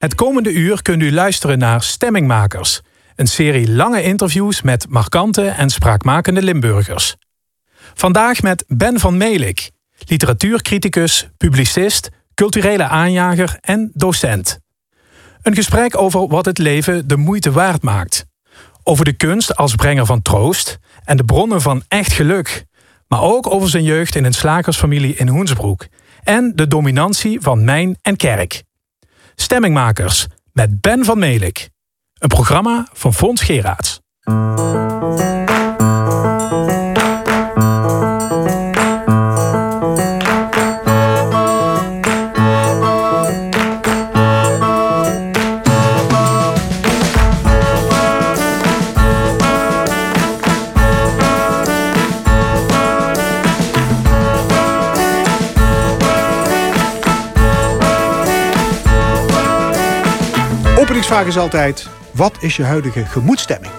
Het komende uur kunt u luisteren naar Stemmingmakers, een serie lange interviews met markante en spraakmakende Limburgers. Vandaag met Ben van Melik, literatuurcriticus, publicist, culturele aanjager en docent. Een gesprek over wat het leven de moeite waard maakt. Over de kunst als brenger van troost en de bronnen van echt geluk. Maar ook over zijn jeugd in een slagersfamilie in Hoensbroek. En de dominantie van mijn en kerk. Stemmingmakers met Ben van Melik. Een programma van Fons Geraerts. Vraag is altijd, wat is je huidige gemoedstemming?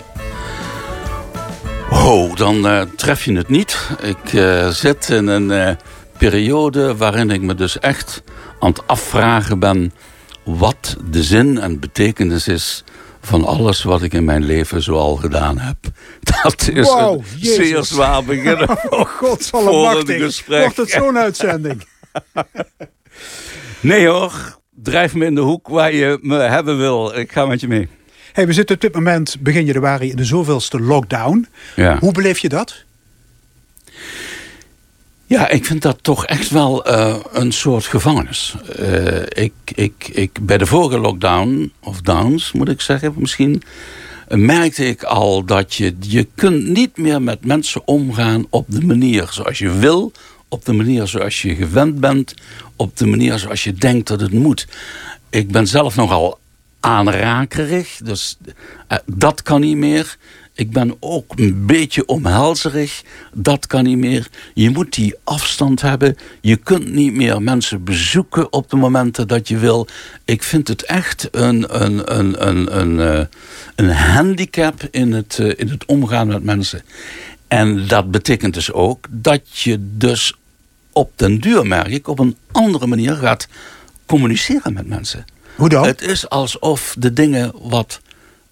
Oh, dan uh, tref je het niet. Ik uh, zit in een uh, periode waarin ik me dus echt aan het afvragen ben... wat de zin en betekenis is van alles wat ik in mijn leven zoal gedaan heb. Dat is wow, een Jezus. zeer zwaar beginnen oh God, zal een gesprek. Wordt het zo'n uitzending? nee hoor, drijf me in de hoek waar je me hebben wil. Ik ga met je mee. Hey, we zitten op dit moment begin januari in de zoveelste lockdown. Ja. Hoe beleef je dat? Ja, ik vind dat toch echt wel uh, een soort gevangenis. Uh, ik, ik, ik, bij de vorige lockdown, of downs moet ik zeggen misschien... merkte ik al dat je, je kunt niet meer met mensen omgaan op de manier zoals je wil op de manier zoals je gewend bent, op de manier zoals je denkt dat het moet. Ik ben zelf nogal aanrakerig, dus uh, dat kan niet meer. Ik ben ook een beetje omhelzerig, dat kan niet meer. Je moet die afstand hebben. Je kunt niet meer mensen bezoeken op de momenten dat je wil. Ik vind het echt een, een, een, een, een, uh, een handicap in het, uh, in het omgaan met mensen. En dat betekent dus ook dat je dus op den duur, merk ik, op een andere manier gaat communiceren met mensen. Hoe dan? Het is alsof de dingen wat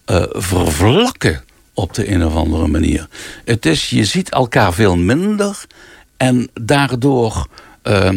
uh, vervlakken op de een of andere manier. Het is, je ziet elkaar veel minder en daardoor... Uh,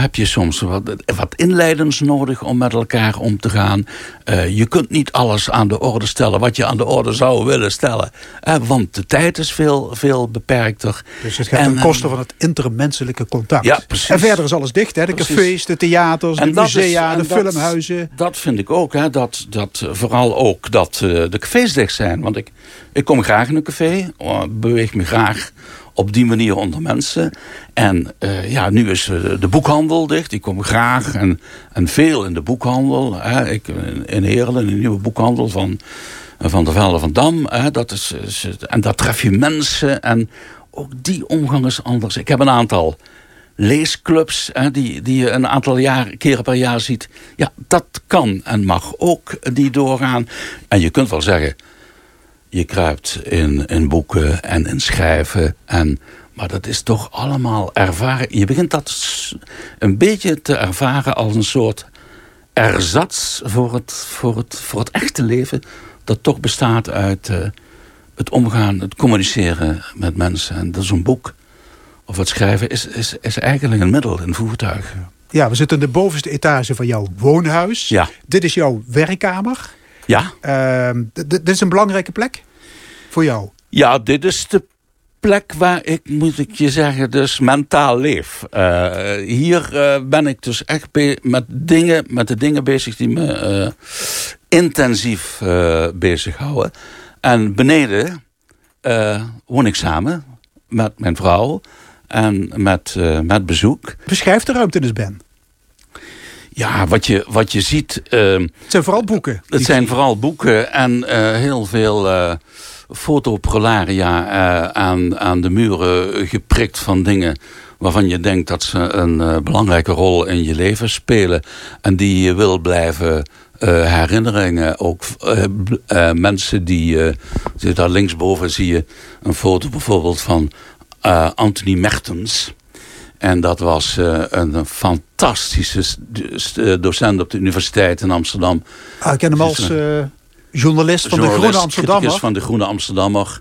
heb je soms wat, wat inleidens nodig om met elkaar om te gaan. Uh, je kunt niet alles aan de orde stellen wat je aan de orde zou willen stellen. Uh, want de tijd is veel, veel beperkter. Dus het gaat ten koste van het intermenselijke contact. Ja, precies. En verder is alles dicht, hè? de precies. cafés, de theaters, de musea, de filmhuizen. Dat vind ik ook, hè? Dat, dat vooral ook dat uh, de cafés dicht zijn. Want ik, ik kom graag in een café, beweeg me graag op die manier onder mensen. En uh, ja, nu is uh, de boekhandel dicht. Ik kom graag en, en veel in de boekhandel. Hè. Ik, in Heerlen, een nieuwe boekhandel van, van de Velde van Dam. Hè. Dat is, is, en daar tref je mensen. En ook die omgang is anders. Ik heb een aantal leesclubs hè, die, die je een aantal jaar, keren per jaar ziet. Ja, dat kan en mag ook die doorgaan. En je kunt wel zeggen je kruipt in, in boeken en in schrijven. En, maar dat is toch allemaal ervaren. Je begint dat een beetje te ervaren als een soort erzats voor het, voor het, voor het echte leven. Dat toch bestaat uit uh, het omgaan, het communiceren met mensen. En dat is een boek of het schrijven is, is, is eigenlijk een middel, een voertuig. Ja, we zitten in de bovenste etage van jouw woonhuis. Ja. Dit is jouw werkkamer. Ja. Uh, dit is een belangrijke plek voor jou? Ja, dit is de plek waar ik, moet ik je zeggen, dus mentaal leef. Uh, hier uh, ben ik dus echt met, dingen, met de dingen bezig die me uh, intensief bezighouden. En beneden woon ik samen met mijn vrouw en met, met bezoek. Beschrijf de ruimte dus, Ben. Ja, wat je, wat je ziet... het zijn vooral boeken. Het zijn vooral boeken en heel veel fotoprolaria uh, aan, aan de muren geprikt van dingen waarvan je denkt dat ze een uh, belangrijke rol in je leven spelen. En die je wil blijven uh, herinneringen. Ook mensen die, daar linksboven zie je een foto bijvoorbeeld van Anthony Mertens. En dat was een fantastische docent op de Universiteit in Amsterdam. Ah, ik ken hem als journalist van de Groene Amsterdammer. van de Groene Amsterdammer.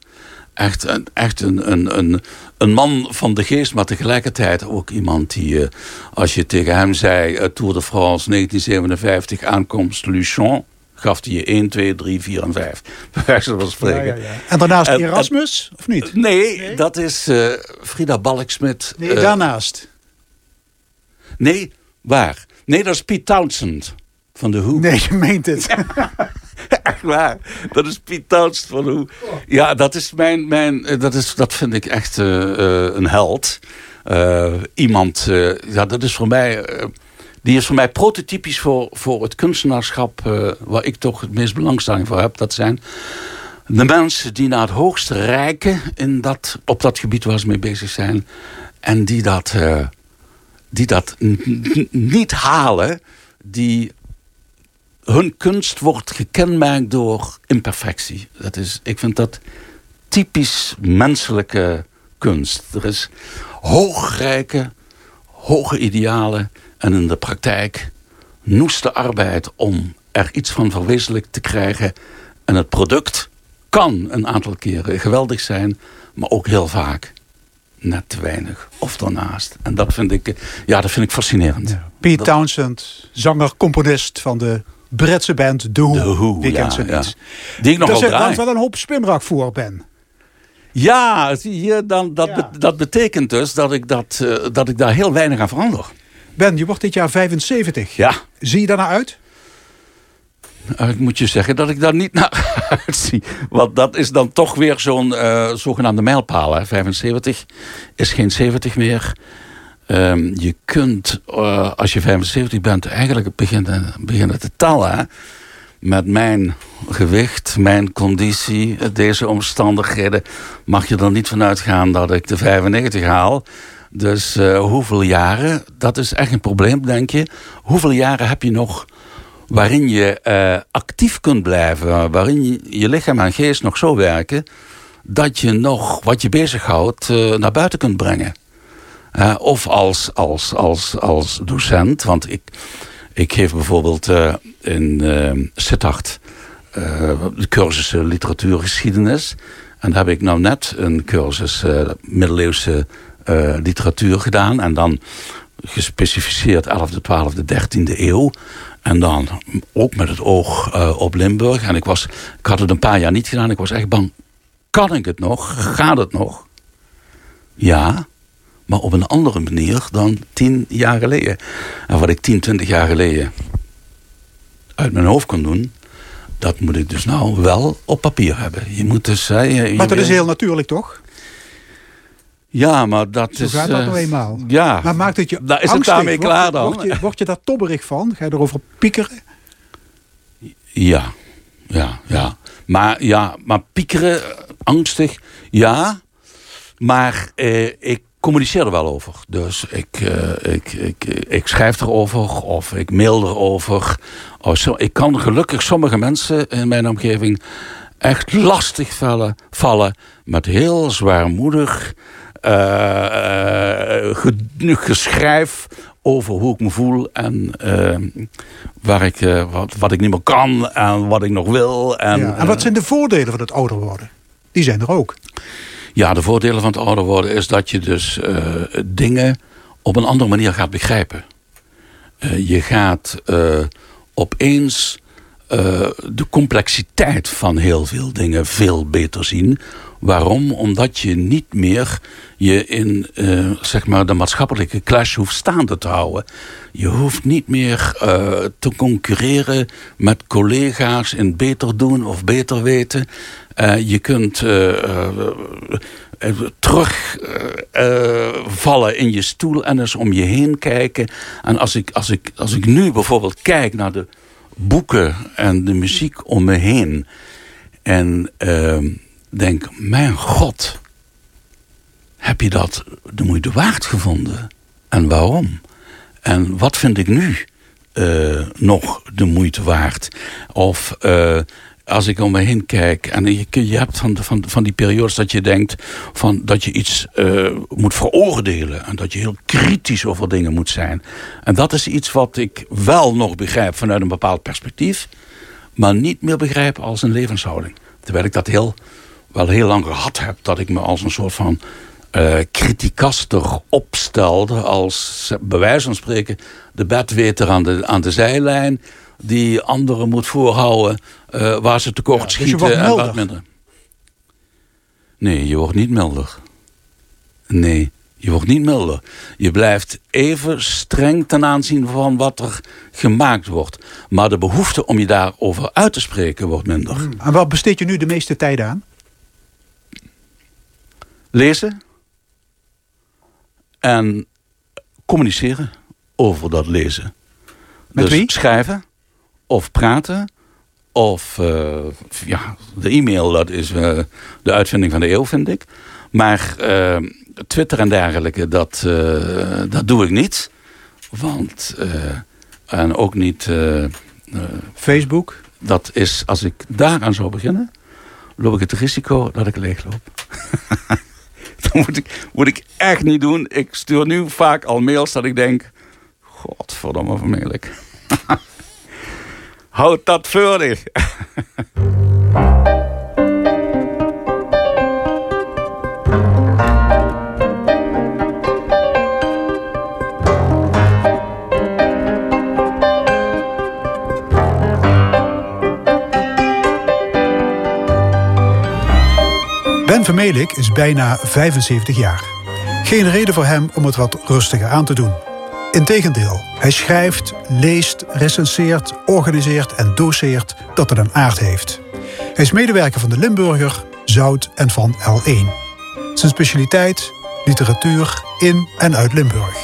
Echt, echt een, een, een, een man van de geest, maar tegelijkertijd ook iemand die, als je tegen hem zei, Tour de France 1957, aankomst Luchon, gaf hij je 1, 2, 3, 4 en 5. Bij wijze van spreken. Ja, ja, ja. En daarnaast Erasmus, of niet? Nee, dat is uh, Frida Balksmit. Nee, uh, daarnaast. Nee, waar? Nee, dat is Pete Townsend van de Who. Nee, je meent het. echt waar. Dat is Pete Townsend van de Who. Ja, dat is mijn... mijn eh, dat, is, dat vind ik echt uh, een held. Iemand... ja, dat is voor mij die is voor mij prototypisch voor, voor het kunstenaarschap... Uh, waar ik toch het meest belangstelling voor heb. Dat zijn de mensen die naar het hoogste rijken... In dat, op dat gebied waar ze mee bezig zijn. En die dat, uh, die dat niet halen. Die hun kunst wordt gekenmerkt door imperfectie. Dat is, ik vind dat typisch menselijke kunst. Er is hoogrijke, hoge idealen en in de praktijk noeste arbeid om er iets van verwezenlijkt te krijgen. En het product kan een aantal keren geweldig zijn, maar ook heel vaak net te weinig of daarnaast. En dat vind ik, ja, dat vind ik fascinerend. Ja. Pete Townsend, zanger, componist van de Britse band The Who. The Who, ja. Die ik nog. Dat wel een hoop spinbrak voor ben. Ja, zie je, dan, dat, dat betekent dus dat ik, dat, uh, dat ik daar heel weinig aan verander. Ben, je wordt dit jaar 75. Ja. Zie je daar naar uit? Uh, ik moet je zeggen dat ik daar niet naar uitzie. Want dat is dan toch weer zo'n uh, zogenaamde mijlpaal. Hè. 75 is geen 70 meer. Um, je kunt, uh, als je 75 bent, eigenlijk beginnen, beginnen te tellen. Met mijn gewicht, mijn conditie, deze omstandigheden... mag je er niet vanuit gaan dat ik de 95 haal. Dus uh, hoeveel jaren, dat is echt een probleem, denk je. Hoeveel jaren heb je nog waarin je uh, actief kunt blijven... waarin je, lichaam en geest nog zo werken... dat je nog wat je bezighoudt uh, naar buiten kunt brengen. of als, als, als, als docent, want ik, ik geef bijvoorbeeld in Sittard... de cursus literatuurgeschiedenis... En daar heb ik nou net een cursus middeleeuwse uh, literatuur gedaan. En dan gespecificeerd 11e, 12e, 13e eeuw. En dan ook met het oog uh, op Limburg. En ik, was, ik had het een paar jaar niet gedaan. Ik was echt bang. Kan ik het nog? Gaat het nog? Ja, maar op een andere manier dan tien jaar geleden. En wat ik 10, 20 jaar geleden uit mijn hoofd kon doen... dat moet ik dus nou wel op papier hebben. Je moet dus... Hè, je, maar dat is heel natuurlijk, toch? Ja, maar dat Zo is... gaat dat nou eenmaal. Ja. Maar maakt het je Daar is angstig? het daarmee klaar dan? Word je, word je daar tobberig van? Ga je erover piekeren? Ja, ja, ja. Maar, ja, maar piekeren, angstig, ja. Maar eh, ik communiceer er wel over. Dus ik, uh, ik, ik, ik schrijf erover of ik mail erover. Of zo. Ik kan gelukkig sommige mensen in mijn omgeving echt lastig vallen, vallen met heel zwaarmoedig uh, geschrijf over hoe ik me voel en uh, waar ik, uh, wat, wat ik niet meer kan en wat ik nog wil. En, ja, en wat zijn de voordelen van het ouder worden? Die zijn er ook. Ja, de voordelen van het ouder worden is dat je dus dingen op een andere manier gaat begrijpen. je gaat opeens de complexiteit van heel veel dingen veel beter zien Waarom? Omdat je niet meer je in uh, zeg maar de maatschappelijke clash hoeft staande te houden. Je hoeft niet meer uh, te concurreren met collega's in beter doen of beter weten. Uh, je kunt terugvallen in je stoel en eens om je heen kijken. En als ik, als ik, als ik nu bijvoorbeeld kijk naar de boeken en de muziek om me heen... en ehm, denk, mijn god, heb je dat de moeite waard gevonden? En waarom? En wat vind ik nu uh, nog de moeite waard? Of uh, als ik om me heen kijk... en je, je hebt van, van, die periodes dat je denkt... Van dat je iets uh, moet veroordelen... en dat je heel kritisch over dingen moet zijn. En dat is iets wat ik wel nog begrijp vanuit een bepaald perspectief... maar niet meer begrijp als een levenshouding. Terwijl ik dat heel, wel heel lang gehad heb... dat ik me als een soort van uh, opstelde... als bij wijze van spreken de bedweter aan de, aan de zijlijn die anderen moet voorhouden uh, waar ze tekort ja, schieten dus en wat minder. Nee, je wordt niet milder. Nee, je wordt niet milder. Je blijft even streng ten aanzien van wat er gemaakt wordt. Maar de behoefte om je daarover uit te spreken wordt minder. Hmm. En wat besteed je nu de meeste tijd aan? Lezen. En communiceren over dat lezen. Met dus wie? schrijven of praten. Of uh, ja, de e-mail, dat is uh, de uitvinding van de eeuw, vind ik. Maar uh, Twitter en dergelijke, dat, dat doe ik niet. Want, en ook niet... Facebook? Dat is, als ik daaraan zou beginnen, loop ik het risico dat ik leegloop. moet ik, moet ik echt niet doen. Ik stuur nu vaak al mails dat ik denk... Godverdomme vermeerlijk. Houd dat voor Vermelik is bijna 75 jaar. Geen reden voor hem om het wat rustiger aan te doen. Integendeel, hij schrijft, leest, recenseert, organiseert en doseert dat het een aard heeft. Hij is medewerker van de Limburger, Zout en van L1. Zijn specialiteit? Literatuur in en uit Limburg.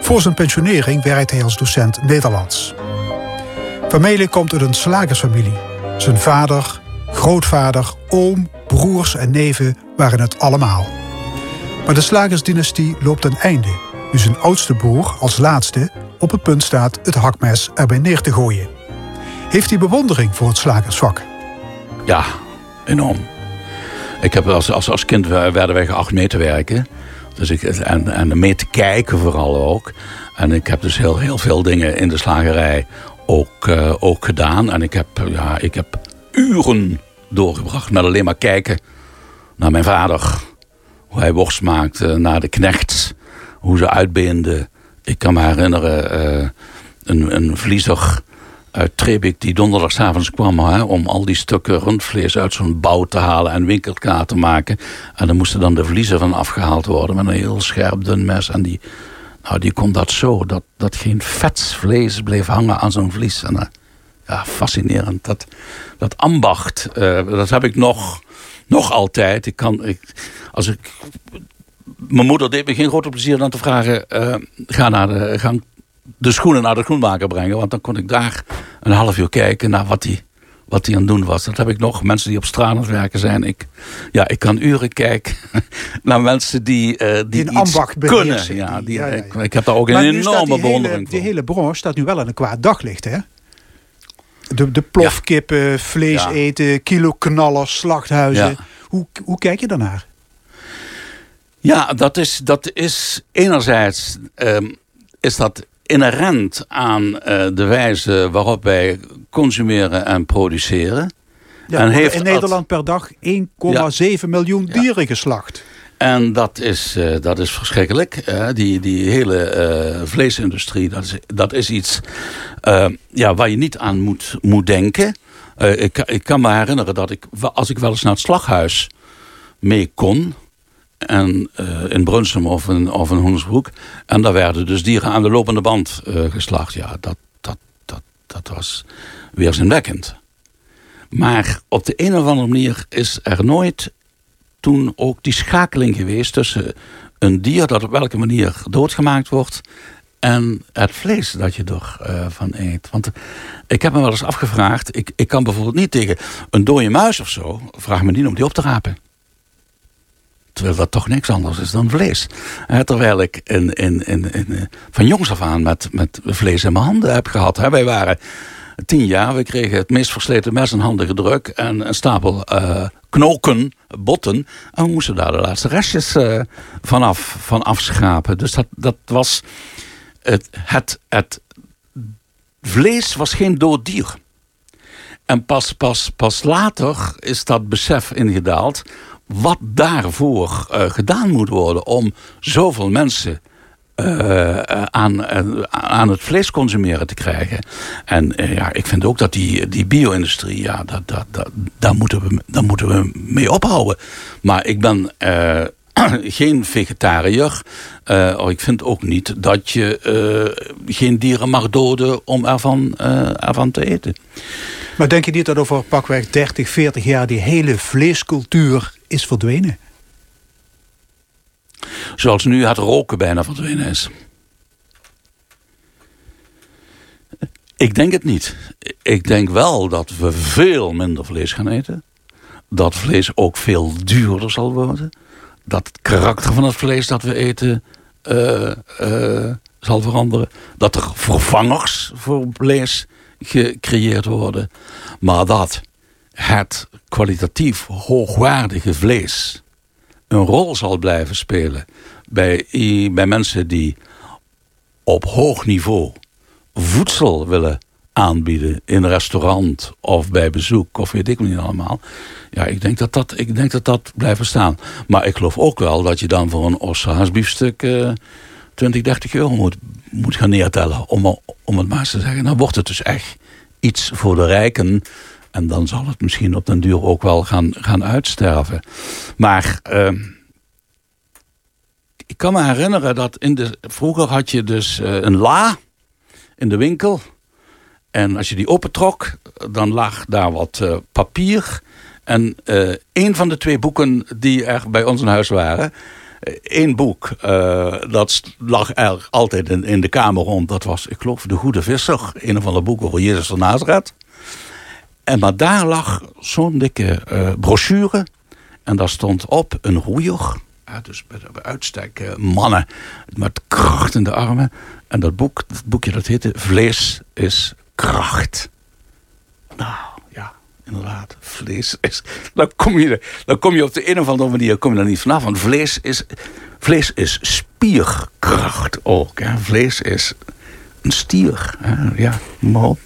Voor zijn pensionering werkt hij als docent Nederlands. Familie komt uit een slagersfamilie. Zijn vader, grootvader, oom, broers en neven waren het allemaal. Maar de slagersdynastie loopt ten einde nu zijn oudste broer als laatste op het punt staat het hakmes erbij neer te gooien. Heeft hij bewondering voor het slagersvak? Ja, enorm. Ik heb als, als, als kind werden wij geacht mee te werken. Dus ik, en, en mee te kijken vooral ook. En ik heb dus heel, heel veel dingen in de slagerij ook, uh, ook gedaan. En ik heb, ja, ik heb uren doorgebracht met alleen maar kijken naar mijn vader. Hoe hij worst maakte, naar de knechts hoe ze uitbeenden. Ik kan me herinneren, uh, een, een vliezer uit Trebik die donderdagavond kwam... Hè, om al die stukken rundvlees uit zo'n bouw te halen en winkelkaart te maken. En dan moesten dan de vliezen van afgehaald worden met een heel scherp dun mes. En die, nou, die kon dat zo, dat, dat geen vetsvlees bleef hangen aan zo'n vlies. En, uh, ja, fascinerend. Dat, dat ambacht, uh, dat heb ik nog, nog altijd. Ik kan, ik, als ik mijn moeder deed me geen grote plezier dan te vragen... Uh, ga, naar de, ga de schoenen naar de schoenmaker brengen. Want dan kon ik daar een half uur kijken naar wat hij wat hij aan het doen was. Dat heb ik nog. Mensen die op straat aan het werken zijn. Ik, ja, ik kan uren kijken naar mensen die, uh, die, die ambacht kunnen. Ja, die, Ik, ik, heb daar ook een enorme bewondering voor. Die hele branche staat nu wel in een kwaad daglicht, hè? De, de plofkippen, vlees eten, kilo knallers, slachthuizen. Hoe, hoe kijk je daarnaar? Ja, dat is, dat is enerzijds um, is dat inherent aan uh, de wijze waarop wij consumeren en produceren. Ja, en heeft in Nederland per dag 1,7 ja. miljoen dieren ja. geslacht. En dat is, uh, dat is verschrikkelijk. Uh, die, die hele uh, vleesindustrie, dat is, dat is iets ja, waar je niet aan moet, moet denken. ik, ik kan me herinneren dat ik, als ik wel eens naar het slaghuis mee kon en, in Brunsum of in, of in Hoensbroek. En daar werden dus dieren aan de lopende band geslacht. Ja, dat, dat, dat, dat was weerzinwekkend. Maar op de een of andere manier is er nooit toen ook die schakeling geweest... tussen een dier dat op welke manier doodgemaakt wordt... en het vlees dat je ervan uh, eet. Want ik heb me wel eens afgevraagd... Ik, ik kan bijvoorbeeld niet tegen een dode muis of zo... vraag me niet om die op te rapen. Terwijl dat toch niks anders is dan vlees. terwijl ik in, in, in, eh, van jongs af aan met, met vlees in mijn handen heb gehad. wij waren tien jaar. We kregen het meest versleten mes en handige druk. En een stapel uh, knoken, botten. En we moesten daar de laatste restjes uh, vanaf, van afschrapen. Dus dat, dat was... Het, het, het vlees was geen dood dier. En pas, pas, pas later is dat besef ingedaald... wat daarvoor uh, gedaan moet worden om zoveel mensen uh, aan, uh, aan het vlees consumeren te krijgen. En ja, ik vind ook dat die, die bio-industrie, ja, dat, dat, dat, daar, moeten we, daar moeten we mee ophouden. Maar ik ben geen vegetariër. Uh, ik vind ook niet dat je geen dieren mag doden om ervan, ervan te eten. Maar denk je niet dat over pakweg 30, 40 jaar... die hele vleescultuur is verdwenen? Zoals nu het roken bijna verdwenen is. Ik denk het niet. Ik denk wel dat we veel minder vlees gaan eten. Dat vlees ook veel duurder zal worden. Dat het karakter van het vlees dat we eten uh, uh, zal veranderen. Dat er vervangers voor vlees gecreëerd worden. Maar dat het kwalitatief hoogwaardige vlees een rol zal blijven spelen bij, bij mensen die op hoog niveau voedsel willen aanbieden in een restaurant of bij bezoek of weet ik niet allemaal. Ja, ik denk dat dat, ik denk dat, dat blijft staan. Maar ik geloof ook wel dat je dan voor een ossehaasbiefstuk uh, 20, 30 euro moet, moet gaan neertellen. Om, om het maar te zeggen. Dan wordt het dus echt iets voor de rijken. En dan zal het misschien op den duur ook wel gaan, gaan uitsterven. Maar uh, ik kan me herinneren dat in de, vroeger had je dus uh, een la in de winkel. En als je die opentrok, dan lag daar wat uh, papier. En uh, een van de twee boeken die er bij ons in huis waren... Eén boek, dat lag er altijd in, de kamer rond. Dat was, ik geloof, De Goede Visser. Een of andere boek over Jezus van Nazareth. En maar daar lag zo'n dikke brochure. En daar stond op een roeier. Ja, dus bij, uitstek mannen met kracht in de armen. En dat boek, dat boekje dat heette Vlees is kracht. Nou, ja, inderdaad. Vlees is... Dan kom je, dan kom je op de een of andere manier kom je er niet vanaf. Want vlees is, vlees is spierkracht ook. Hè. Vlees is een stier. Hè. Ja, mooi.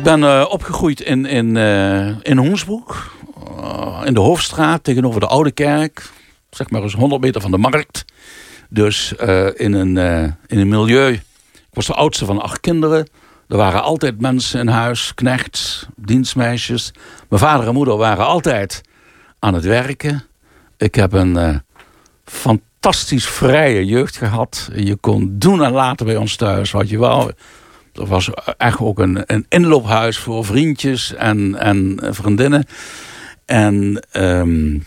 Ik ben uh, opgegroeid in, in, uh, in Hoensbroek. Uh, in de Hoofdstraat tegenover de Oude Kerk. Zeg maar eens 100 meter van de markt. Dus in, een, in een milieu. Ik was de oudste van acht kinderen. Er waren altijd mensen in huis. Knechts, dienstmeisjes. Mijn vader en moeder waren altijd aan het werken. Ik heb een fantastisch vrije jeugd gehad. Je kon doen en laten bij ons thuis wat je wou. Er was echt ook een, een inloophuis voor vriendjes en, en vriendinnen. En um,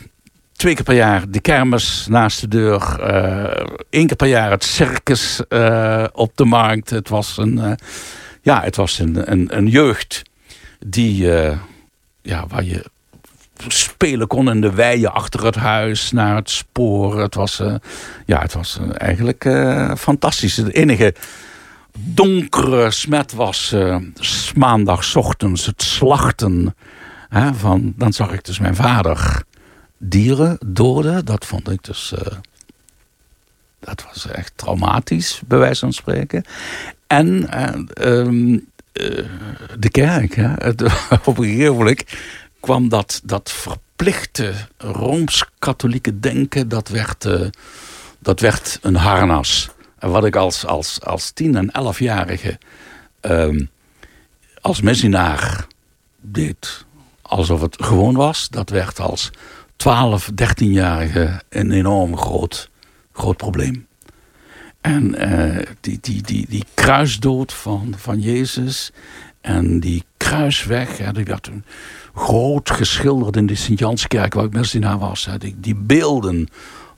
twee keer per jaar de kermis naast de deur. Uh, keer per jaar het circus uh, op de markt. Het was een, uh, ja, het was een, een, een jeugd die, ja, waar je spelen kon in de weien achter het huis naar het spoor. Het was, ja, het was eigenlijk fantastisch. De enige donkere smet was uh, maandagochtends het slachten. Hè, van, dan zag ik dus mijn vader dieren doden. Dat vond ik dus... Uh, dat was echt traumatisch, bij wijze van spreken. En uh, um, de kerk. Hè, op een gegeven moment kwam dat, dat verplichte Rooms-katholieke denken... dat werd, dat werd een harnas wat ik als, als, als tien- en elfjarige um, als missionaar deed alsof het gewoon was. Dat werd als 12, 13-jarige een enorm groot, groot probleem. En uh, die, die, die, die kruisdood van, van Jezus en die Kruisweg. Hè, die werd groot geschilderd in de Sint-Janskerk, waar ik net naar was. Die beelden,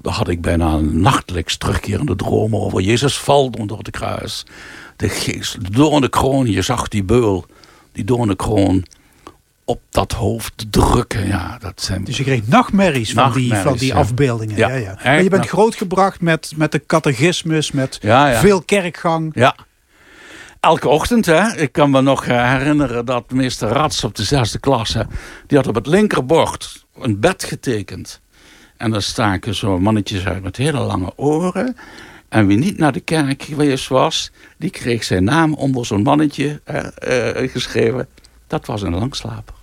daar had ik bijna nachtelijks terugkerende dromen over. Jezus valt onder het kruis. De geest, de doorne kroon, je zag die beul, die doorne kroon op dat hoofd drukken. Ja, dat zijn... Dus je kreeg nachtmerries, van, die, van die afbeeldingen. Ja. Ja, Maar je bent grootgebracht met, met de catechismus, met veel kerkgang. Ja. Elke ochtend, hè. Ik kan me nog eh, herinneren dat meester Rats op de zesde klasse... die had op het linkerbord een bed getekend. En daar staken zo mannetjes uit met hele lange oren... En wie niet naar de kerk geweest was, die kreeg zijn naam onder zo'n mannetje uh, geschreven. Dat was een langslaper.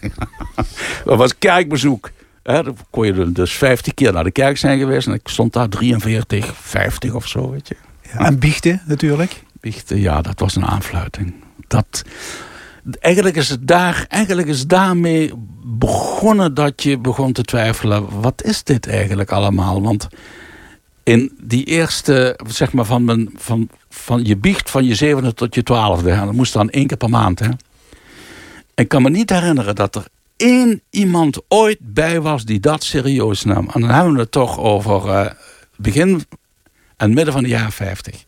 dat was kerkbezoek. Hè, dan kon je dus 50 keer naar de kerk zijn geweest. En ik stond daar 43, 50 of zo, weet je. Ja, en biechten natuurlijk? Biechten, ja, dat was een aanfluiting. Dat, eigenlijk, is het daar, eigenlijk is daarmee begonnen dat je begon te twijfelen. Wat is dit eigenlijk allemaal? Want in die eerste, zeg maar, van, mijn, van, van je biecht van je zevende tot je twaalfde. Dat moest dan één keer per maand. Hè? Ik kan me niet herinneren dat er één iemand ooit bij was die dat serieus nam. En dan hebben we het toch over uh, begin en midden van de jaren 50.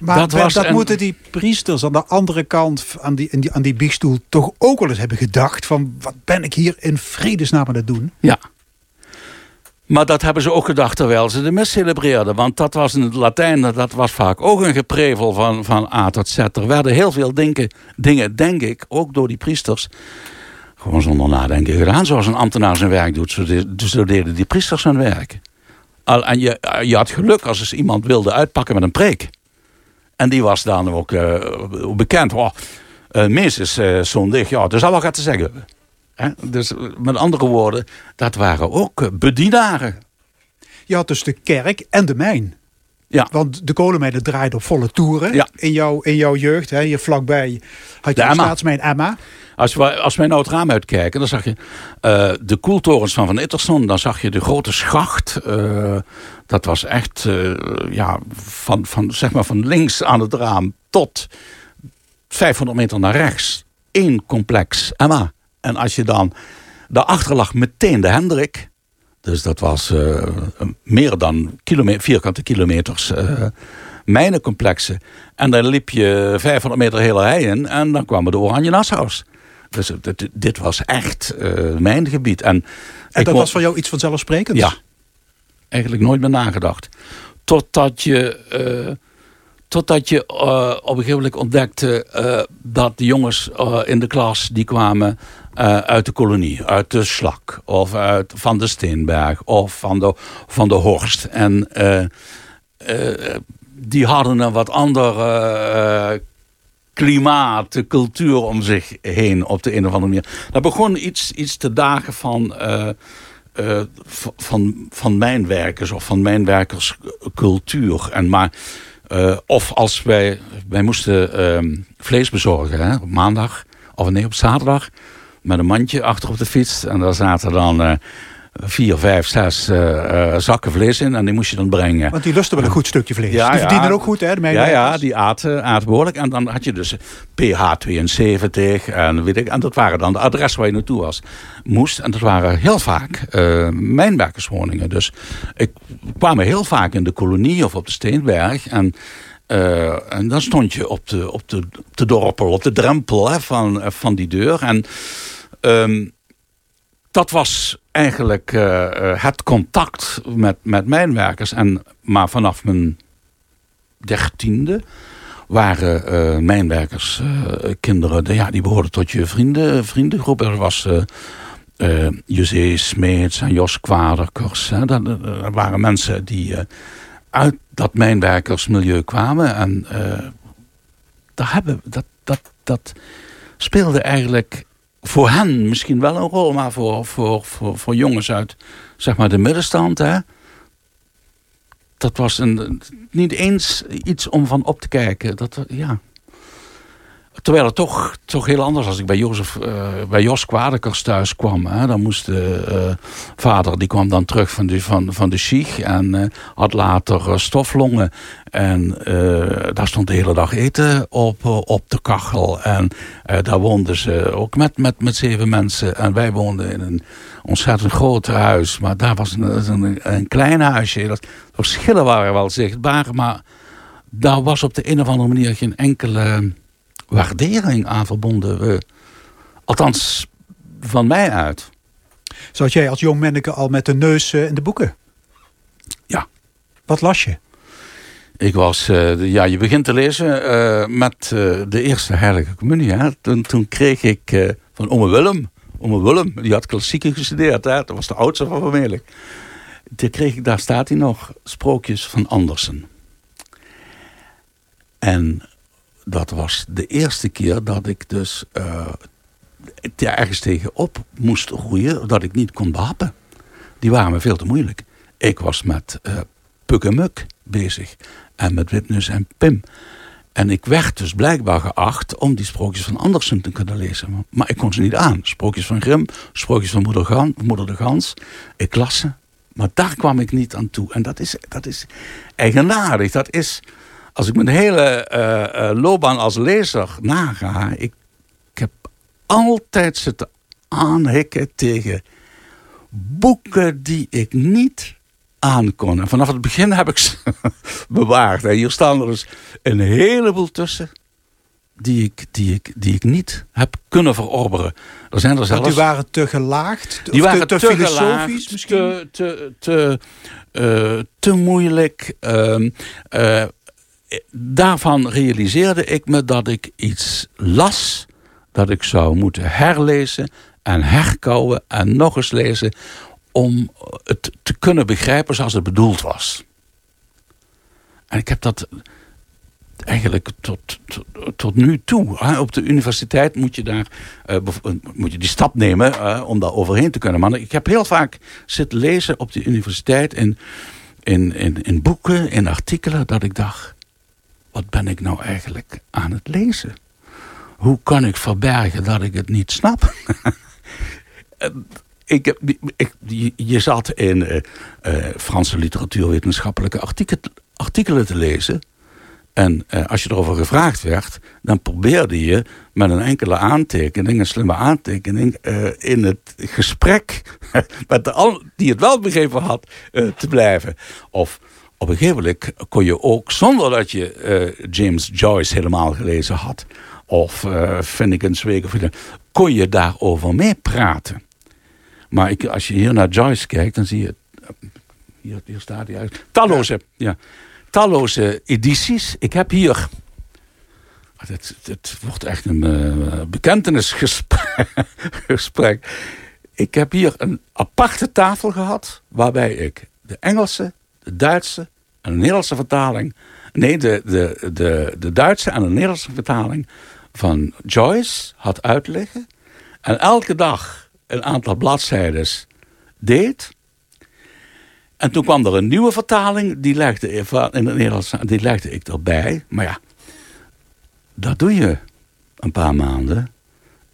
Maar dat, was dat moeten die priesters aan de andere kant aan die, aan die biechtstoel toch ook wel eens hebben gedacht van wat ben ik hier in vredesnaam aan het doen? Ja. Maar dat hebben ze ook gedacht terwijl ze de mis celebreerden. Want dat was in het Latijn, dat was vaak ook een geprevel van, van A tot Z. Er werden heel veel dingen, dingen, denk ik, ook door die priesters... gewoon zonder nadenken gedaan. Zoals een ambtenaar zijn werk doet, zo, zo deden die priesters hun werk. Al, en je, je had geluk als eens iemand wilde uitpakken met een preek. En die was dan ook uh, bekend. Oh, uh, Mees is uh, zondig, ja, dus zal wel wat te zeggen hebben. Dus met andere woorden, dat waren ook eh, bedienaren. Je had dus de kerk en de mijn. Ja. Want de kolenmijnen draaide op volle toeren ja. in, jouw, in jouw jeugd. Hè. Je vlakbij had je de, de staatsmijn Emma. Als we, als wij nou het raam uitkijken, dan zag je uh, de koeltorens van Van Itterson. Dan zag je de grote schacht. Uh, dat was echt uh, ja, van, van, zeg maar van links aan het raam tot 500 meter naar rechts. Eén complex Emma. En als je dan... Daarachter lag meteen de Hendrik. Dus dat was meer dan vierkante kilometers uh, mijnencomplexen. En dan liep je 500 meter hele rijen en dan kwamen de Oranje Nassau's. Dus dit, dit, was echt uh, mijn gebied. En, en dat was voor jou iets vanzelfsprekends? Ja, eigenlijk nooit meer nagedacht. Totdat je Totdat je uh, op een gegeven moment ontdekte uh, dat de jongens uh, in de klas die kwamen uit de kolonie, uit de Slak of uit, van de Steenberg of van de, van de Horst. En die hadden een wat ander klimaat, cultuur om zich heen op de een of andere manier. Dat begon iets, iets te dagen van... van, van mijnwerkers of van mijnwerkerscultuur. En maar uh, of als wij, wij moesten uh, vlees bezorgen hè, op maandag, of nee, op zaterdag. Met een mandje achter op de fiets. En daar zaten dan uh, vier, vijf, zes uh, zakken vlees in. En die moest je dan brengen. Want die lusten wel een goed stukje vlees. Ja, die verdienen ook goed, hè? De ja, ja, die aten, aten behoorlijk. En dan had je dus pH 72 en weet ik. En dat waren dan de adres waar je naartoe was. Moest. En dat waren heel vaak uh, mijnwerkerswoningen. Dus ik kwam heel vaak in de kolonie of op de Steenberg. En uh, en dan stond je op de, op de, op de dorpel, op de drempel hè, van, van die deur. En um, dat was eigenlijk uh, het contact met, met mijnwerkers. En, maar vanaf mijn dertiende waren uh, mijnwerkers kinderen, ja, die behoorden tot je vrienden, vriendengroep. Er was uh, Smeets en Jos Kwaderkers. Hè. Dat, dat, waren mensen die uit dat mijnwerkersmilieu kwamen. En daar hebben, dat, dat, dat speelde eigenlijk voor hen misschien wel een rol, maar voor, voor, voor, voor jongens uit zeg maar de middenstand, hè, dat was een, niet eens iets om van op te kijken. Dat, ja. Terwijl het toch, toch heel anders was. Als ik bij, Jozef, uh, bij Jos Kwadekers thuis kwam. Hè, dan moest de uh, vader, die kwam dan terug van de, van, van de Chic. En uh, had later stoflongen. En daar stond de hele dag eten op, op de kachel. En daar woonden ze ook met, met, met zeven mensen. En wij woonden in een ontzettend groot huis. Maar daar was een, een, een klein huisje. Dat, verschillen waren wel zichtbaar. Maar daar was op de een of andere manier geen enkele waardering aan verbonden. althans, van mij uit. Zat jij als jong manneke al met de neus in de boeken? Ja. Wat las je? Ik was, uh, ja, je begint te lezen uh, met uh, de eerste heilige communie. Hè. Toen, toen kreeg ik van ome Willem, ome Willem, die had klassieken gestudeerd. Hè. Dat was de oudste van familie. Toen kreeg ik, daar staat hij nog, sprookjes van Andersen. En dat was de eerste keer dat ik dus uh, ergens tegenop moest groeien dat ik niet kon behappen. Die waren me veel te moeilijk. Ik was met uh, Puk en Muk bezig en met Witnus en Pim. En ik werd dus blijkbaar geacht om die sprookjes van Andersen te kunnen lezen. Maar ik kon ze niet aan. Sprookjes van Grimm, sprookjes van Moeder, Gan, Moeder de Gans. Ik las ze, maar daar kwam ik niet aan toe. En dat is, dat is eigenaardig. Dat is als ik mijn hele uh, uh, loopbaan als lezer naga... Ik, ik heb altijd zitten aanhikken tegen boeken die ik niet aankon. En vanaf het begin heb ik ze bewaard. En hier staan er dus een heleboel tussen die ik, die ik, die ik niet heb kunnen verorberen. Er zijn er zelfs... die waren te gelaagd? Die waren te, te, te filosofisch misschien? Te, te, te, uh, te moeilijk. Uh, daarvan realiseerde ik me dat ik iets las... dat ik zou moeten herlezen en herkouwen en nog eens lezen... om het te kunnen begrijpen zoals het bedoeld was. En ik heb dat eigenlijk tot, tot, nu toe. Op de universiteit moet je, daar, uh, moet je die stap nemen uh, om daar overheen te kunnen. Maar ik heb heel vaak zitten lezen op de universiteit... in, in, in, in boeken, in artikelen, dat ik dacht wat ben ik nou eigenlijk aan het lezen? Hoe kan ik verbergen dat ik het niet snap? ik heb, ik, je zat in uh, uh, Franse literatuurwetenschappelijke artikelen, te lezen. En als je erover gevraagd werd, dan probeerde je met een enkele aantekening, een slimme aantekening, in het gesprek met de al die het wel begrepen had, te blijven. Of op een gegeven moment kon je ook, zonder dat je uh, James Joyce helemaal gelezen had, of uh, Finnegan's Wake, of, kon je daarover meepraten. Maar ik, als je hier naar Joyce kijkt, dan zie je, hier, hier staat hij uit, talloze, ja. talloze edities. Ik heb hier, het, het wordt echt een uh, bekentenisgesprek. Ik heb hier een aparte tafel gehad, waarbij ik de Engelse de Duitse en de Nederlandse vertaling. Nee, de, de, de, de Duitse en de Nederlandse vertaling van Joyce had uitleggen. En elke dag een aantal bladzijden deed. En toen kwam er een nieuwe vertaling, die legde, in het Nederlands, die legde ik erbij. Maar ja, dat doe je een paar maanden.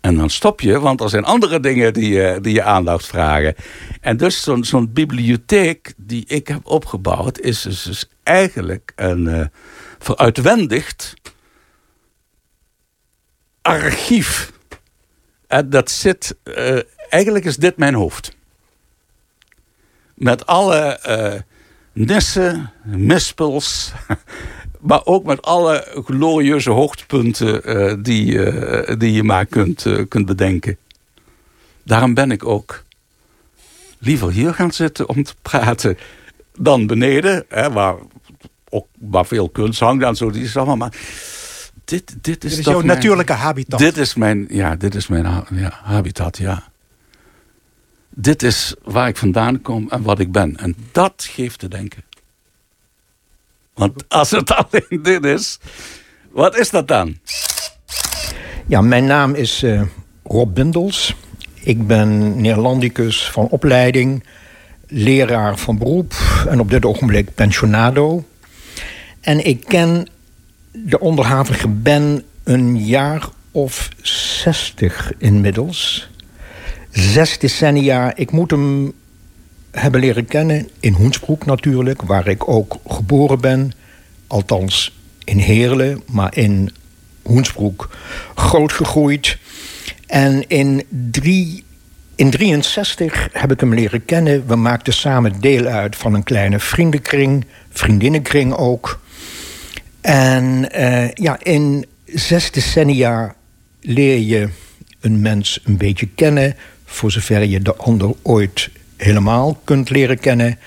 En dan stop je, want er zijn andere dingen die je, die je aandacht vragen. En dus zo'n zo'n bibliotheek die ik heb opgebouwd... is dus, dus eigenlijk een uh, veruitwendigd archief. En dat zit... Uh, eigenlijk is dit mijn hoofd. Met alle uh, nissen, mispels maar ook met alle glorieuze hoogtepunten uh, die, uh, die je maar kunt, uh, kunt bedenken. Daarom ben ik ook liever hier gaan zitten om te praten dan beneden, hè, waar, ook, waar veel kunst hangt en zo. Die is allemaal, maar dit, dit is, dit is jouw mijn, natuurlijke habitat. Dit is mijn, ja, dit is mijn ja, habitat, ja. Dit is waar ik vandaan kom en wat ik ben. En dat geeft te denken. Want als het alleen dit is, wat is dat dan? Ja, mijn naam is uh, Rob Bindels. Ik ben Neerlandicus van opleiding, leraar van beroep en op dit ogenblik pensionado. En ik ken de onderhavige Ben een jaar of zestig inmiddels. Zes decennia. Ik moet hem hebben leren kennen in Hoensbroek natuurlijk, waar ik ook geboren ben. Althans in Heerlen, maar in Hoensbroek groot gegroeid. En in drie in 63 heb ik hem leren kennen. We maakten samen deel uit van een kleine vriendenkring, vriendinnenkring ook. En uh, ja, in zes decennia leer je een mens een beetje kennen, voor zover je de ander ooit helemaal kunt leren kennen.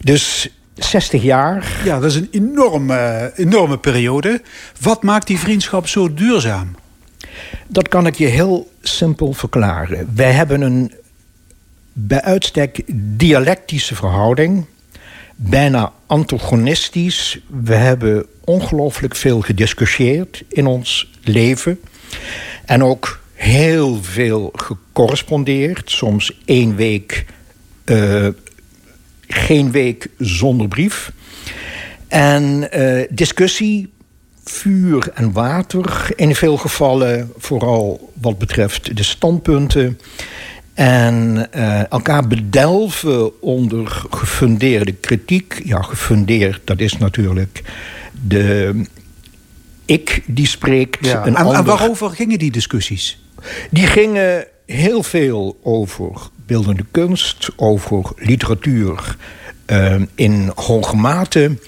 Dus 60 jaar. Ja, dat is een enorme, enorme periode. Wat maakt die vriendschap zo duurzaam? Dat kan ik je heel simpel verklaren. Wij hebben een bij uitstek dialectische verhouding, bijna antagonistisch. We hebben ongelooflijk veel gediscussieerd in ons leven. En ook heel veel gecorrespondeerd. Soms één week, uh, geen week zonder brief. En uh, discussie vuur en water. In veel gevallen vooral wat betreft de standpunten. En uh, elkaar bedelven onder gefundeerde kritiek. Ja, gefundeerd, dat is natuurlijk de ik die spreekt. Ja. En, en waarover gingen die discussies? Die gingen heel veel over beeldende kunst, over literatuur uh, in hoge mate.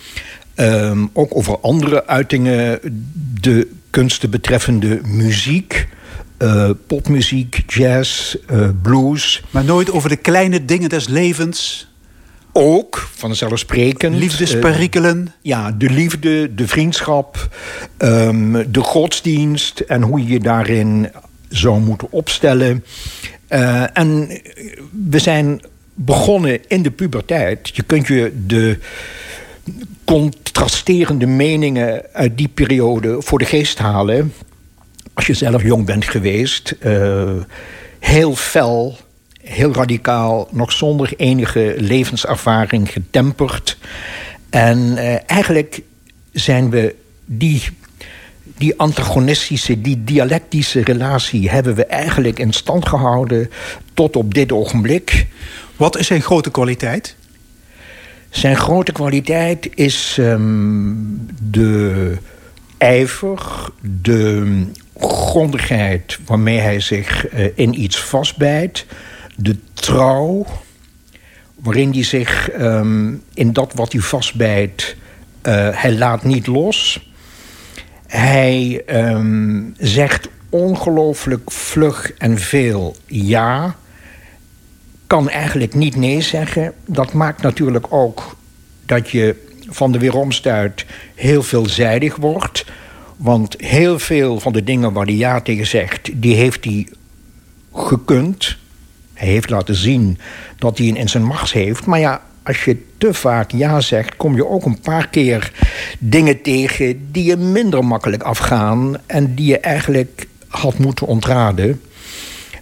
Um, ook over andere uitingen, de kunsten betreffende muziek. Uh, popmuziek, jazz, uh, blues. Maar nooit over de kleine dingen des levens? Ook, vanzelfsprekend. Liefdesperikelen? Uh, ja, de liefde, de vriendschap, um, de godsdienst... en hoe je je daarin zou moeten opstellen. en we zijn begonnen in de puberteit. Je kunt je de contrasterende meningen uit die periode voor de geest halen. Als je zelf jong bent geweest, uh, heel fel, heel radicaal, nog zonder enige levenservaring getemperd. En uh, eigenlijk zijn we die, die antagonistische, die dialectische relatie hebben we eigenlijk in stand gehouden tot op dit ogenblik. Wat is zijn grote kwaliteit? Zijn grote kwaliteit is um, de ijver, de grondigheid waarmee hij zich uh, in iets vastbijt, de trouw waarin hij zich um, in dat wat hij vastbijt, uh, hij laat niet los. Hij um, zegt ongelooflijk vlug en veel ja kan eigenlijk niet nee zeggen. Dat maakt natuurlijk ook dat je van de weeromstuit heel veelzijdig wordt. Want heel veel van de dingen waar hij ja tegen zegt, die heeft hij gekund. Hij heeft laten zien dat hij een in zijn macht heeft. Maar ja, als je te vaak ja zegt, kom je ook een paar keer dingen tegen die je minder makkelijk afgaan en die je eigenlijk had moeten ontraden.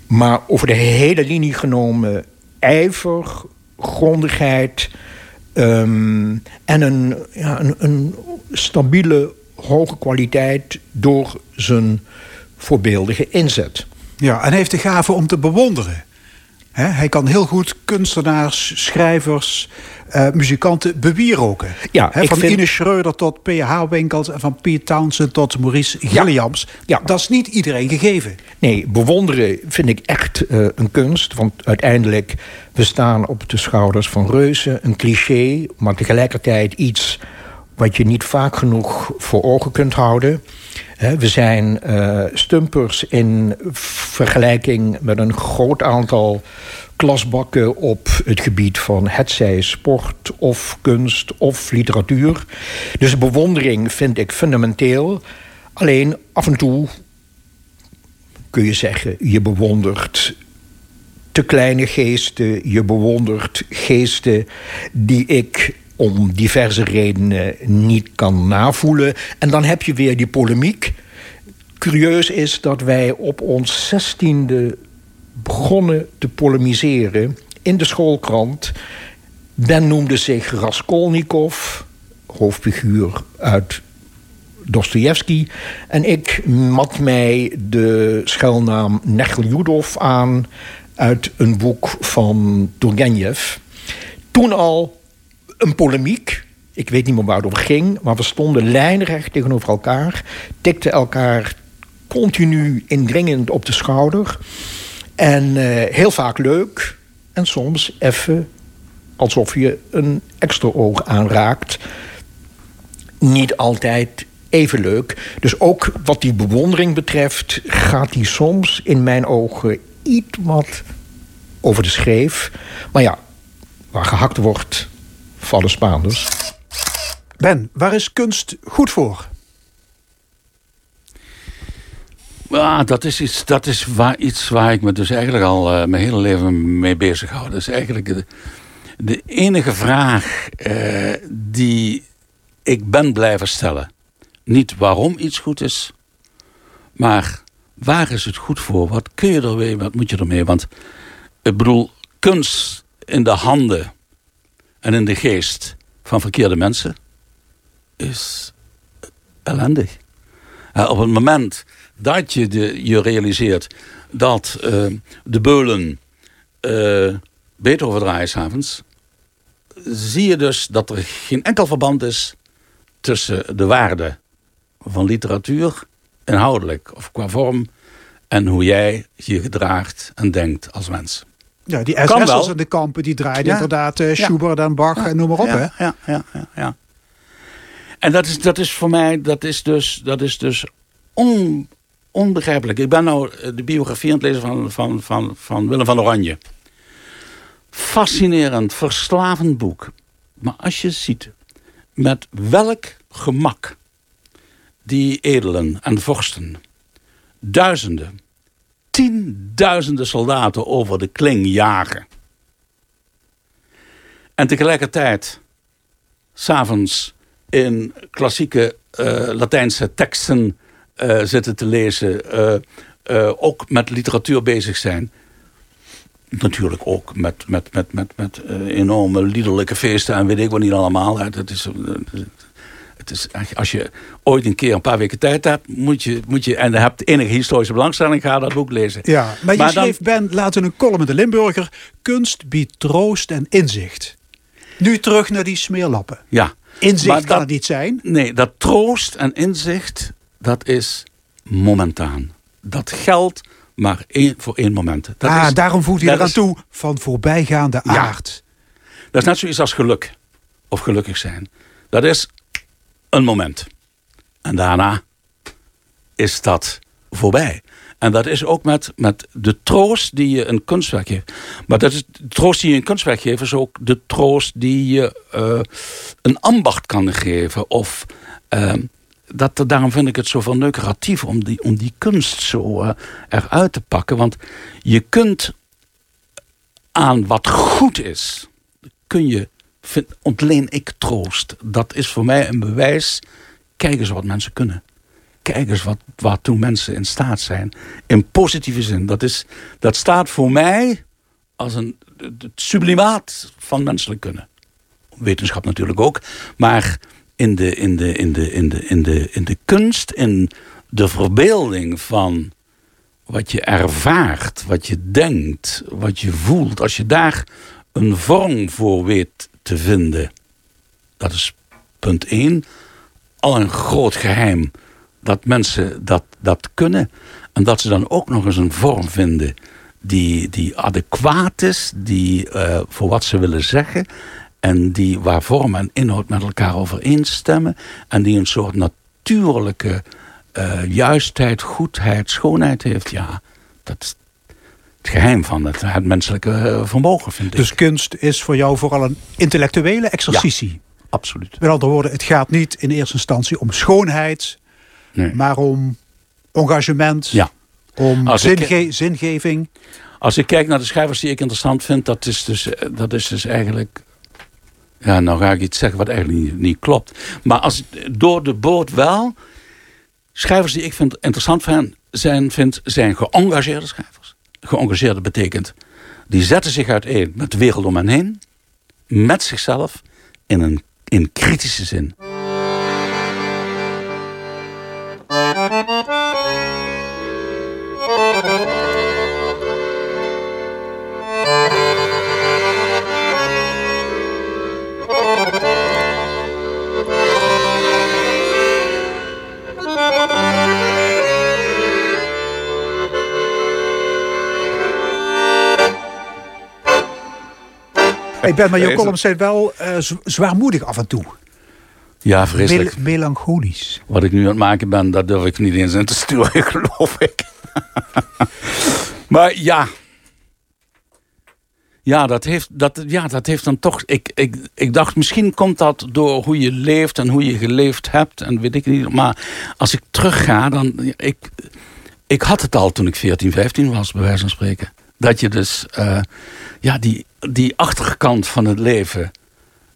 Maar over de hele linie genomen ijver, grondigheid um, en een, ja, een, stabiele, hoge kwaliteit door zijn voorbeeldige inzet. Ja, en heeft de gave om te bewonderen. Hij kan heel goed kunstenaars, schrijvers, uh, muzikanten bewieroken. Ja, van vind... Ine Schreuder tot P.H. Winkels en van Piet Townsend tot Maurice Gilliams. Ja. Dat is niet iedereen gegeven. Nee, bewonderen vind ik echt uh, een kunst. Want uiteindelijk, we staan op de schouders van reuzen. Een cliché, maar tegelijkertijd iets wat je niet vaak genoeg voor ogen kunt houden. We zijn uh, stumpers in vergelijking met een groot aantal klasbakken op het gebied van hetzij sport of kunst of literatuur. Dus bewondering vind ik fundamenteel. Alleen af en toe kun je zeggen, je bewondert te kleine geesten, je bewondert geesten die ik om diverse redenen niet kan navoelen. En dan heb je weer die polemiek. Curieus is dat wij op ons zestiende begonnen te polemiseren in de schoolkrant. Ben noemde zich Raskolnikov, hoofdfiguur uit Dostoevsky. En ik mat mij de schuilnaam Necheljudov aan uit een boek van Turgenev. Toen al een polemiek. Ik weet niet meer waar het over ging, maar we stonden lijnrecht tegenover elkaar, tikten elkaar continu indringend op de schouder. En eh, heel vaak leuk. En soms even alsof je een extra oog aanraakt. Niet altijd even leuk. Dus ook wat die bewondering betreft... gaat die soms in mijn ogen iets wat over de schreef. Maar ja, waar gehakt wordt, vallen Spaanders. Ben, waar is kunst goed voor? Ja, dat is, iets, dat is waar, iets waar ik me dus eigenlijk al uh, mijn hele leven mee bezig hou. Dat is eigenlijk de, de enige vraag uh, die ik ben blijven stellen. Niet waarom iets goed is, maar waar is het goed voor? Wat kun je ermee, wat moet je ermee? Want ik bedoel, kunst in de handen en in de geest van verkeerde mensen is ellendig. Op het moment dat je je realiseert dat uh, de beulen uh, Beethoven draaien s'avonds... zie je dus dat er geen enkel verband is tussen de waarde van literatuur... inhoudelijk of qua vorm... en hoe jij je gedraagt en denkt als mens. Ja, die SS'ers en de kampen die draaien ja. inderdaad uh, Schubert en Bach en noem maar op. Ja, hè? ja, ja, ja, ja. En dat is, dat is voor mij, dat is dus, dat is dus on, onbegrijpelijk. Ik ben nou de biografie aan het lezen van, van, van, van Willem van Oranje. Fascinerend, verslavend boek. Maar als je ziet met welk gemak die edelen en vorsten duizenden, tienduizenden soldaten over de kling jagen. En tegelijkertijd s'avonds in klassieke uh, Latijnse teksten uh, zitten te lezen. Uh, ook met literatuur bezig zijn. Natuurlijk ook met, met, met, met, met enorme liederlijke feesten en weet ik wat niet allemaal. Het is, het is, als je ooit een keer een paar weken tijd hebt, moet je, moet je en je hebt enige historische belangstelling, ga dat boek lezen. Ja, maar je maar schreef, Ben, laten een column in de Limburger. Kunst biedt troost en inzicht. Nu terug naar die smeerlappen. Ja. Inzicht maar kan dat, het niet zijn. Nee, dat troost en inzicht dat is momentaan. Dat geldt maar één, voor één moment. Dat ah, is, daarom voegt hij eraan is, toe van voorbijgaande aard. Dat is net zoiets als geluk. Of gelukkig zijn. Dat is een moment. En daarna is dat voorbij. En dat is ook met, met de troost die je een kunstwerk geeft. Maar dat is, de troost die je een kunstwerk geeft... is ook de troost die je uh, een ambacht kan geven. Of uh, dat, daarom vind ik het zo verneukeratief om die, om die kunst zo uh, eruit te pakken. Want je kunt aan wat goed is, kun je, vind, ontleen ik troost. Dat is voor mij een bewijs. Kijk eens wat mensen kunnen. Kijk eens wat, waartoe mensen in staat zijn. In positieve zin. Dat, is, dat staat voor mij als een, het sublimaat van menselijk kunnen. Wetenschap natuurlijk ook. Maar in de, in de, in de, in de, in de, in de kunst, in de verbeelding van wat je ervaart, wat je denkt, wat je voelt. Als je daar een vorm voor weet te vinden. Dat is punt één. Al een groot geheim dat mensen dat, dat kunnen. En dat ze dan ook nog eens een vorm vinden die, die adequaat is, die uh, voor wat ze willen zeggen. En die, waar vorm en inhoud met elkaar overeenstemmen. En die een soort natuurlijke uh, juistheid, goedheid, schoonheid heeft. Ja, dat het geheim van het, het menselijke uh, vermogen, vind dus ik. Dus kunst is voor jou vooral een intellectuele exercitie? Ja, absoluut. Met andere woorden, het gaat niet in eerste instantie om schoonheid... Nee. maar om engagement, ja. om zinge ik, zingeving. Als ik kijk naar de schrijvers die ik interessant vind... dat is dus, dat is dus eigenlijk ja, nou ga ik iets zeggen wat eigenlijk niet, niet klopt. Maar als, door de boot wel... Schrijvers die ik vind interessant vind, zijn, vind, zijn geëngageerde schrijvers. Geëngageerde betekent... die zetten zich uiteen met de wereld om hen heen... met zichzelf in een in kritische zin. Ik ben, maar je columns zijn wel uh, zwaarmoedig af en toe. Ja, vreselijk. melancholisch. Wat ik nu aan het maken ben, dat durf ik niet eens in te sturen, geloof ik. maar ja. Ja, dat heeft, dat, ja, dat heeft dan toch... Ik, ik, ik dacht, misschien komt dat door hoe je leeft en hoe je geleefd hebt. En weet ik niet. Maar als ik terugga, dan... Ik, ik had het al toen ik 14, 15 was, bij wijze van spreken. Dat je dus... Uh, ja, die, die achterkant van het leven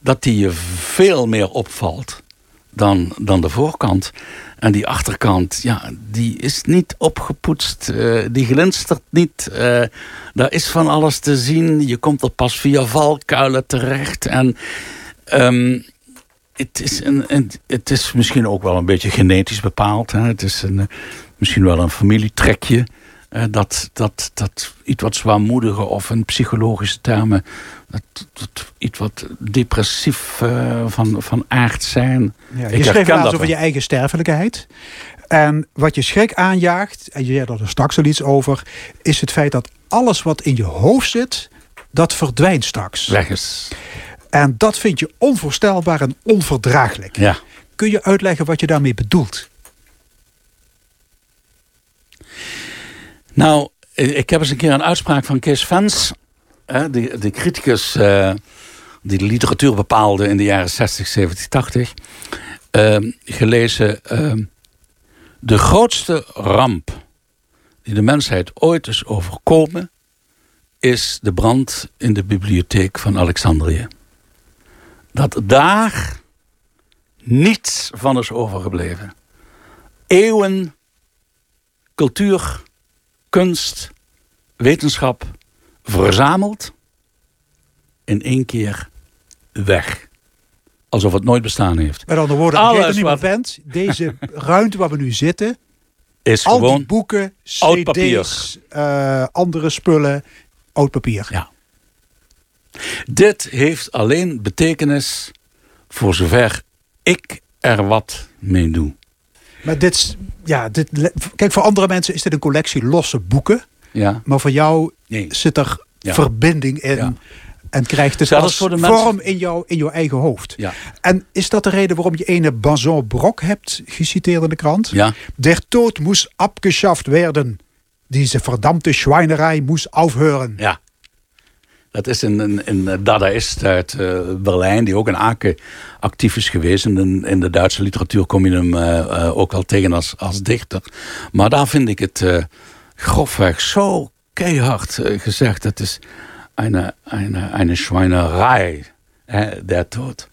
dat die je veel meer opvalt dan, dan de voorkant. En die achterkant, ja, die is niet opgepoetst. Uh, die glinstert niet. Uh, daar is van alles te zien. Je komt er pas via valkuilen terecht. En um, het, is een, het is misschien ook wel een beetje genetisch bepaald. Hè? Het is een, misschien wel een familietrekje. Uh, dat, dat, dat iets wat zwaarmoedige of in psychologische termen dat, iets wat depressief uh, van, van aard zijn. Ja, je schreef laatst over je eigen sterfelijkheid. En wat je schrik aanjaagt, en je zei er straks al iets over... is het feit dat alles wat in je hoofd zit, dat verdwijnt straks. Weg is. En dat vind je onvoorstelbaar en onverdraaglijk. Ja. Kun je uitleggen wat je daarmee bedoelt? Nou, ik heb eens een keer een uitspraak van Kees Vens de, de criticus uh, die de literatuur bepaalde in de jaren 60, 70, 80, uh, gelezen. Uh, de grootste ramp die de mensheid ooit is overkomen, is de brand in de bibliotheek van Alexandrië. Dat daar niets van is overgebleven. Eeuwen cultuur, kunst, wetenschap verzameld, in één keer weg. Alsof het nooit bestaan heeft. Met andere woorden, als je er meer bent, deze ruimte waar we nu zitten... Is al gewoon die boeken, cd's, uh, andere spullen, oud papier. Ja. Dit heeft alleen betekenis voor zover ik er wat mee doe. Maar dit, ja, dit, kijk, voor andere mensen is dit een collectie losse boeken. Ja. Maar voor jou zit er verbinding in. En krijgt het als voor de vorm in, jou, in jouw eigen hoofd. Ja. En is dat de reden waarom je ene Bazon Brok hebt geciteerd in de krant? Ja. Der Tod moest abgeschaft werden. Deze verdammte schwijnerij moest afheuren. Ja. Dat is een, een, dadaïst uit uh, Berlijn, die ook in Aken actief is geweest. In de, Duitse literatuur kom je hem uh, uh, ook al tegen als, als dichter. Maar daar vind ik het grofweg zo keihard gezegd. Het is een, een, een Schweinerei, hè, der dood.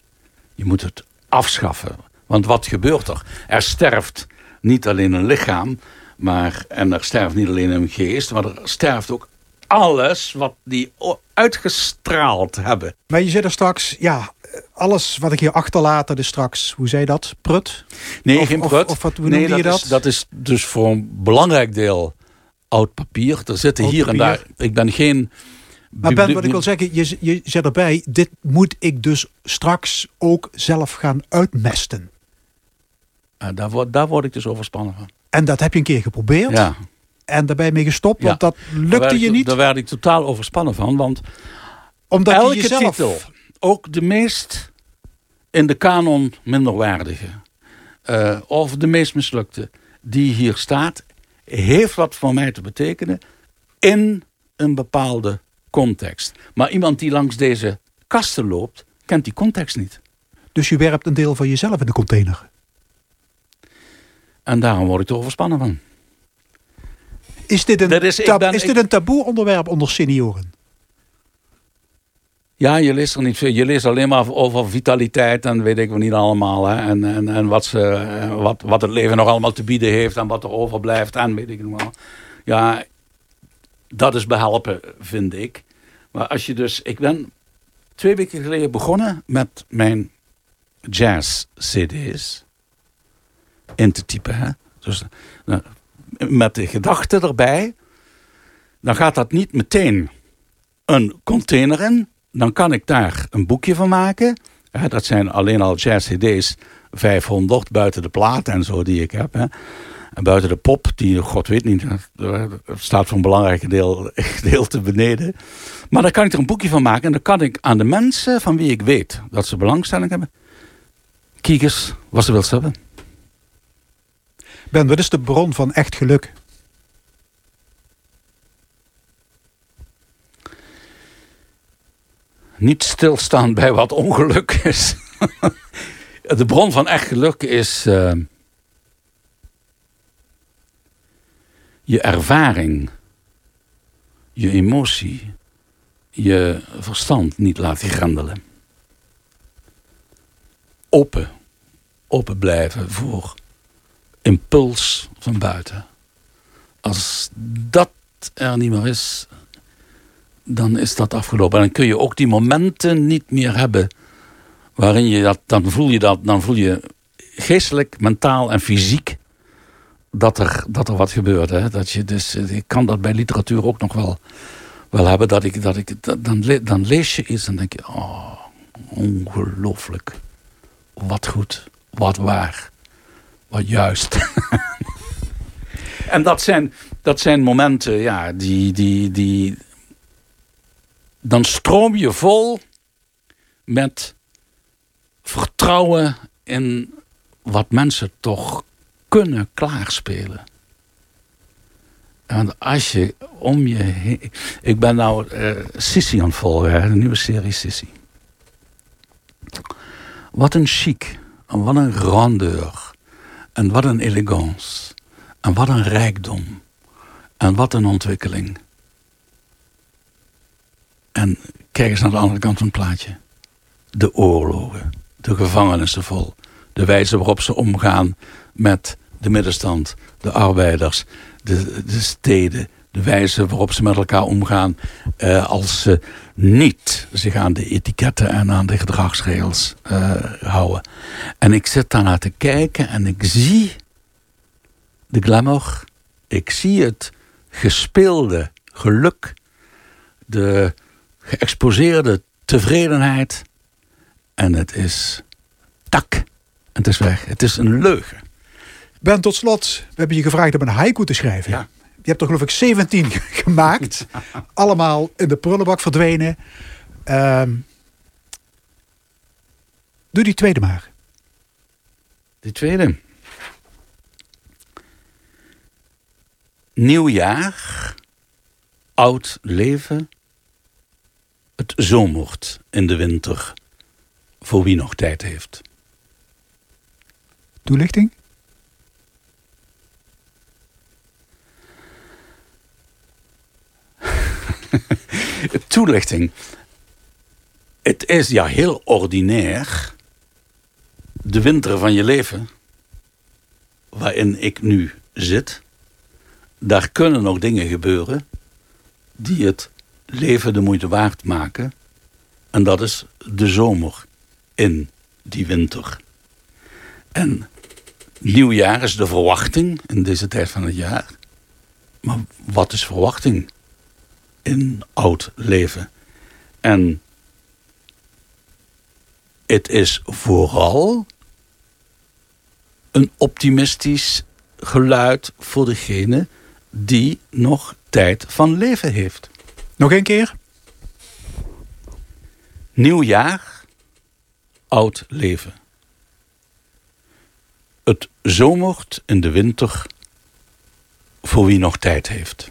Je moet het afschaffen. Want wat gebeurt er? Er sterft niet alleen een lichaam, maar, en er sterft niet alleen een geest, maar er sterft ook alles wat die uitgestraald hebben. Maar je zei er straks, ja, alles wat ik hier achterlaat, dat is straks, hoe zei je dat, prut? Nee, geen prut. Of, of wat, hoe nee, dat je dat? Is, dat is dus voor een belangrijk deel oud papier. Er zitten hier en daar... Ik ben geen... Maar Ben, wat ik wil zeggen, je, je zet erbij... dit moet ik dus straks ook zelf gaan uitmesten. Uh, daar, word, daar word ik dus overspannen van. En dat heb je een keer geprobeerd? Ja. En daarbij mee gestopt, want dat lukte je niet? Daar werd ik totaal overspannen van, want... Omdat elke je jezelf... titel, ook de meest in de kanon minderwaardige... Uh, of de meest mislukte, die hier staat heeft wat voor mij te betekenen in een bepaalde context. Maar iemand die langs deze kasten loopt, kent die context niet. Dus je werpt een deel van jezelf in de container? En daarom word ik er overspannen van. Is dit een, is, is dit een taboe onderwerp onder senioren? Ja, je leest er niet veel. Je leest alleen maar over vitaliteit en weet ik wel niet allemaal. Hè. En, en, en wat, ze, wat, wat het leven nog allemaal te bieden heeft en wat er overblijft en weet ik nog wel. Ja, dat is behelpen, vind ik. Maar als je dus... Ik ben twee weken geleden begonnen met mijn jazz-cd's in te typen. Hè. Dus nou, met de gedachte erbij, dan gaat dat niet meteen een container in dan kan ik daar een boekje van maken. dat zijn alleen al jazz CD's 500 buiten de plaat en zo die ik heb. En buiten de pop, die god weet niet, staat voor een belangrijk deel, gedeelte beneden. Maar daar kan ik er een boekje van maken. En dan kan ik aan de mensen van wie ik weet dat ze belangstelling hebben. Kiekers, wat ze wil hebben. Ben, wat is de bron van echt geluk? Niet stilstaan bij wat ongeluk is. de bron van echt geluk is uh, je ervaring, je emotie, je verstand niet laten grendelen. Open, open blijven voor impuls van buiten. Als dat er niet meer is, dan is dat afgelopen. En dan kun je ook die momenten niet meer hebben waarin je dat, dan voel je dat, dan voel je geestelijk, mentaal en fysiek dat er, dat er wat gebeurt. Hè? Dat je dus, ik kan dat bij literatuur ook nog wel, wel hebben. Dat ik, dat ik, dan, dan lees je iets en denk je, oh, ongelooflijk. Wat goed, wat waar, wat juist. en dat zijn, dat zijn momenten, ja, die, die, die, dan stroom je vol met vertrouwen in wat mensen toch kunnen klaarspelen. Want als je om je heen... Ik ben nou uh, Sissy aan het volgen, hè, de nieuwe serie Sissy. Wat een chic, wat een grandeur, en wat een elegance, en wat een rijkdom, en wat een ontwikkeling. En kijk eens naar de andere kant van het plaatje. De oorlogen, de gevangenissen vol, de wijze waarop ze omgaan met de middenstand, de arbeiders, de, de steden, de wijze waarop ze met elkaar omgaan uh, als ze niet zich aan de etiketten en aan de gedragsregels uh, houden. En ik zit daarnaar te kijken en ik zie de glamour, ik zie het gespeelde geluk, de geëxposeerde tevredenheid en het is tak en het is weg. Het is een leugen. Ben, tot slot, we hebben je gevraagd om een haiku te schrijven. Ja. Je hebt er geloof ik 17 gemaakt. Allemaal in de prullenbak verdwenen. Um, doe die tweede maar. Die tweede. Nieuw jaar, oud leven, het zomert in de winter, voor wie nog tijd heeft. Toelichting? Toelichting. Het is ja heel ordinair. De winter van je leven, waarin ik nu zit, daar kunnen nog dingen gebeuren die het leven de moeite waard maken. En dat is de zomer in die winter. En nieuwjaar is de verwachting in deze tijd van het jaar. Maar wat is verwachting? In oud leven. En het is vooral een optimistisch geluid voor degene die nog tijd van leven heeft. Nog een keer? Nieuw jaar, oud leven. Het zomert in de winter voor wie nog tijd heeft.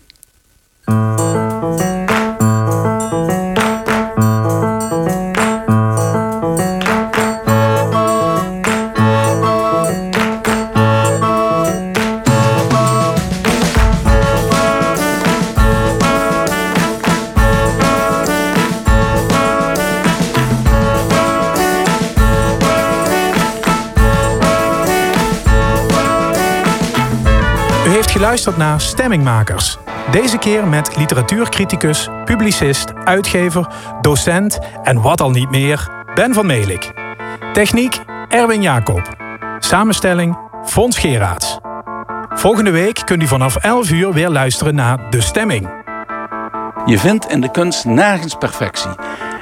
Geluisterd naar Stemmingmakers. Deze keer met literatuurcriticus, publicist, uitgever, docent en wat al niet meer, Ben van Melik. Techniek Erwin Jacob. Samenstelling Fons Geraerts. Volgende week kunt u vanaf 11 uur weer luisteren naar De Stemming. Je vindt in de kunst nergens perfectie.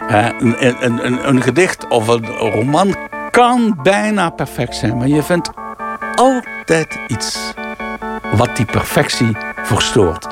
Uh, een, een, een, een gedicht of een roman kan bijna perfect zijn, maar je vindt altijd iets wat die perfectie verstoort.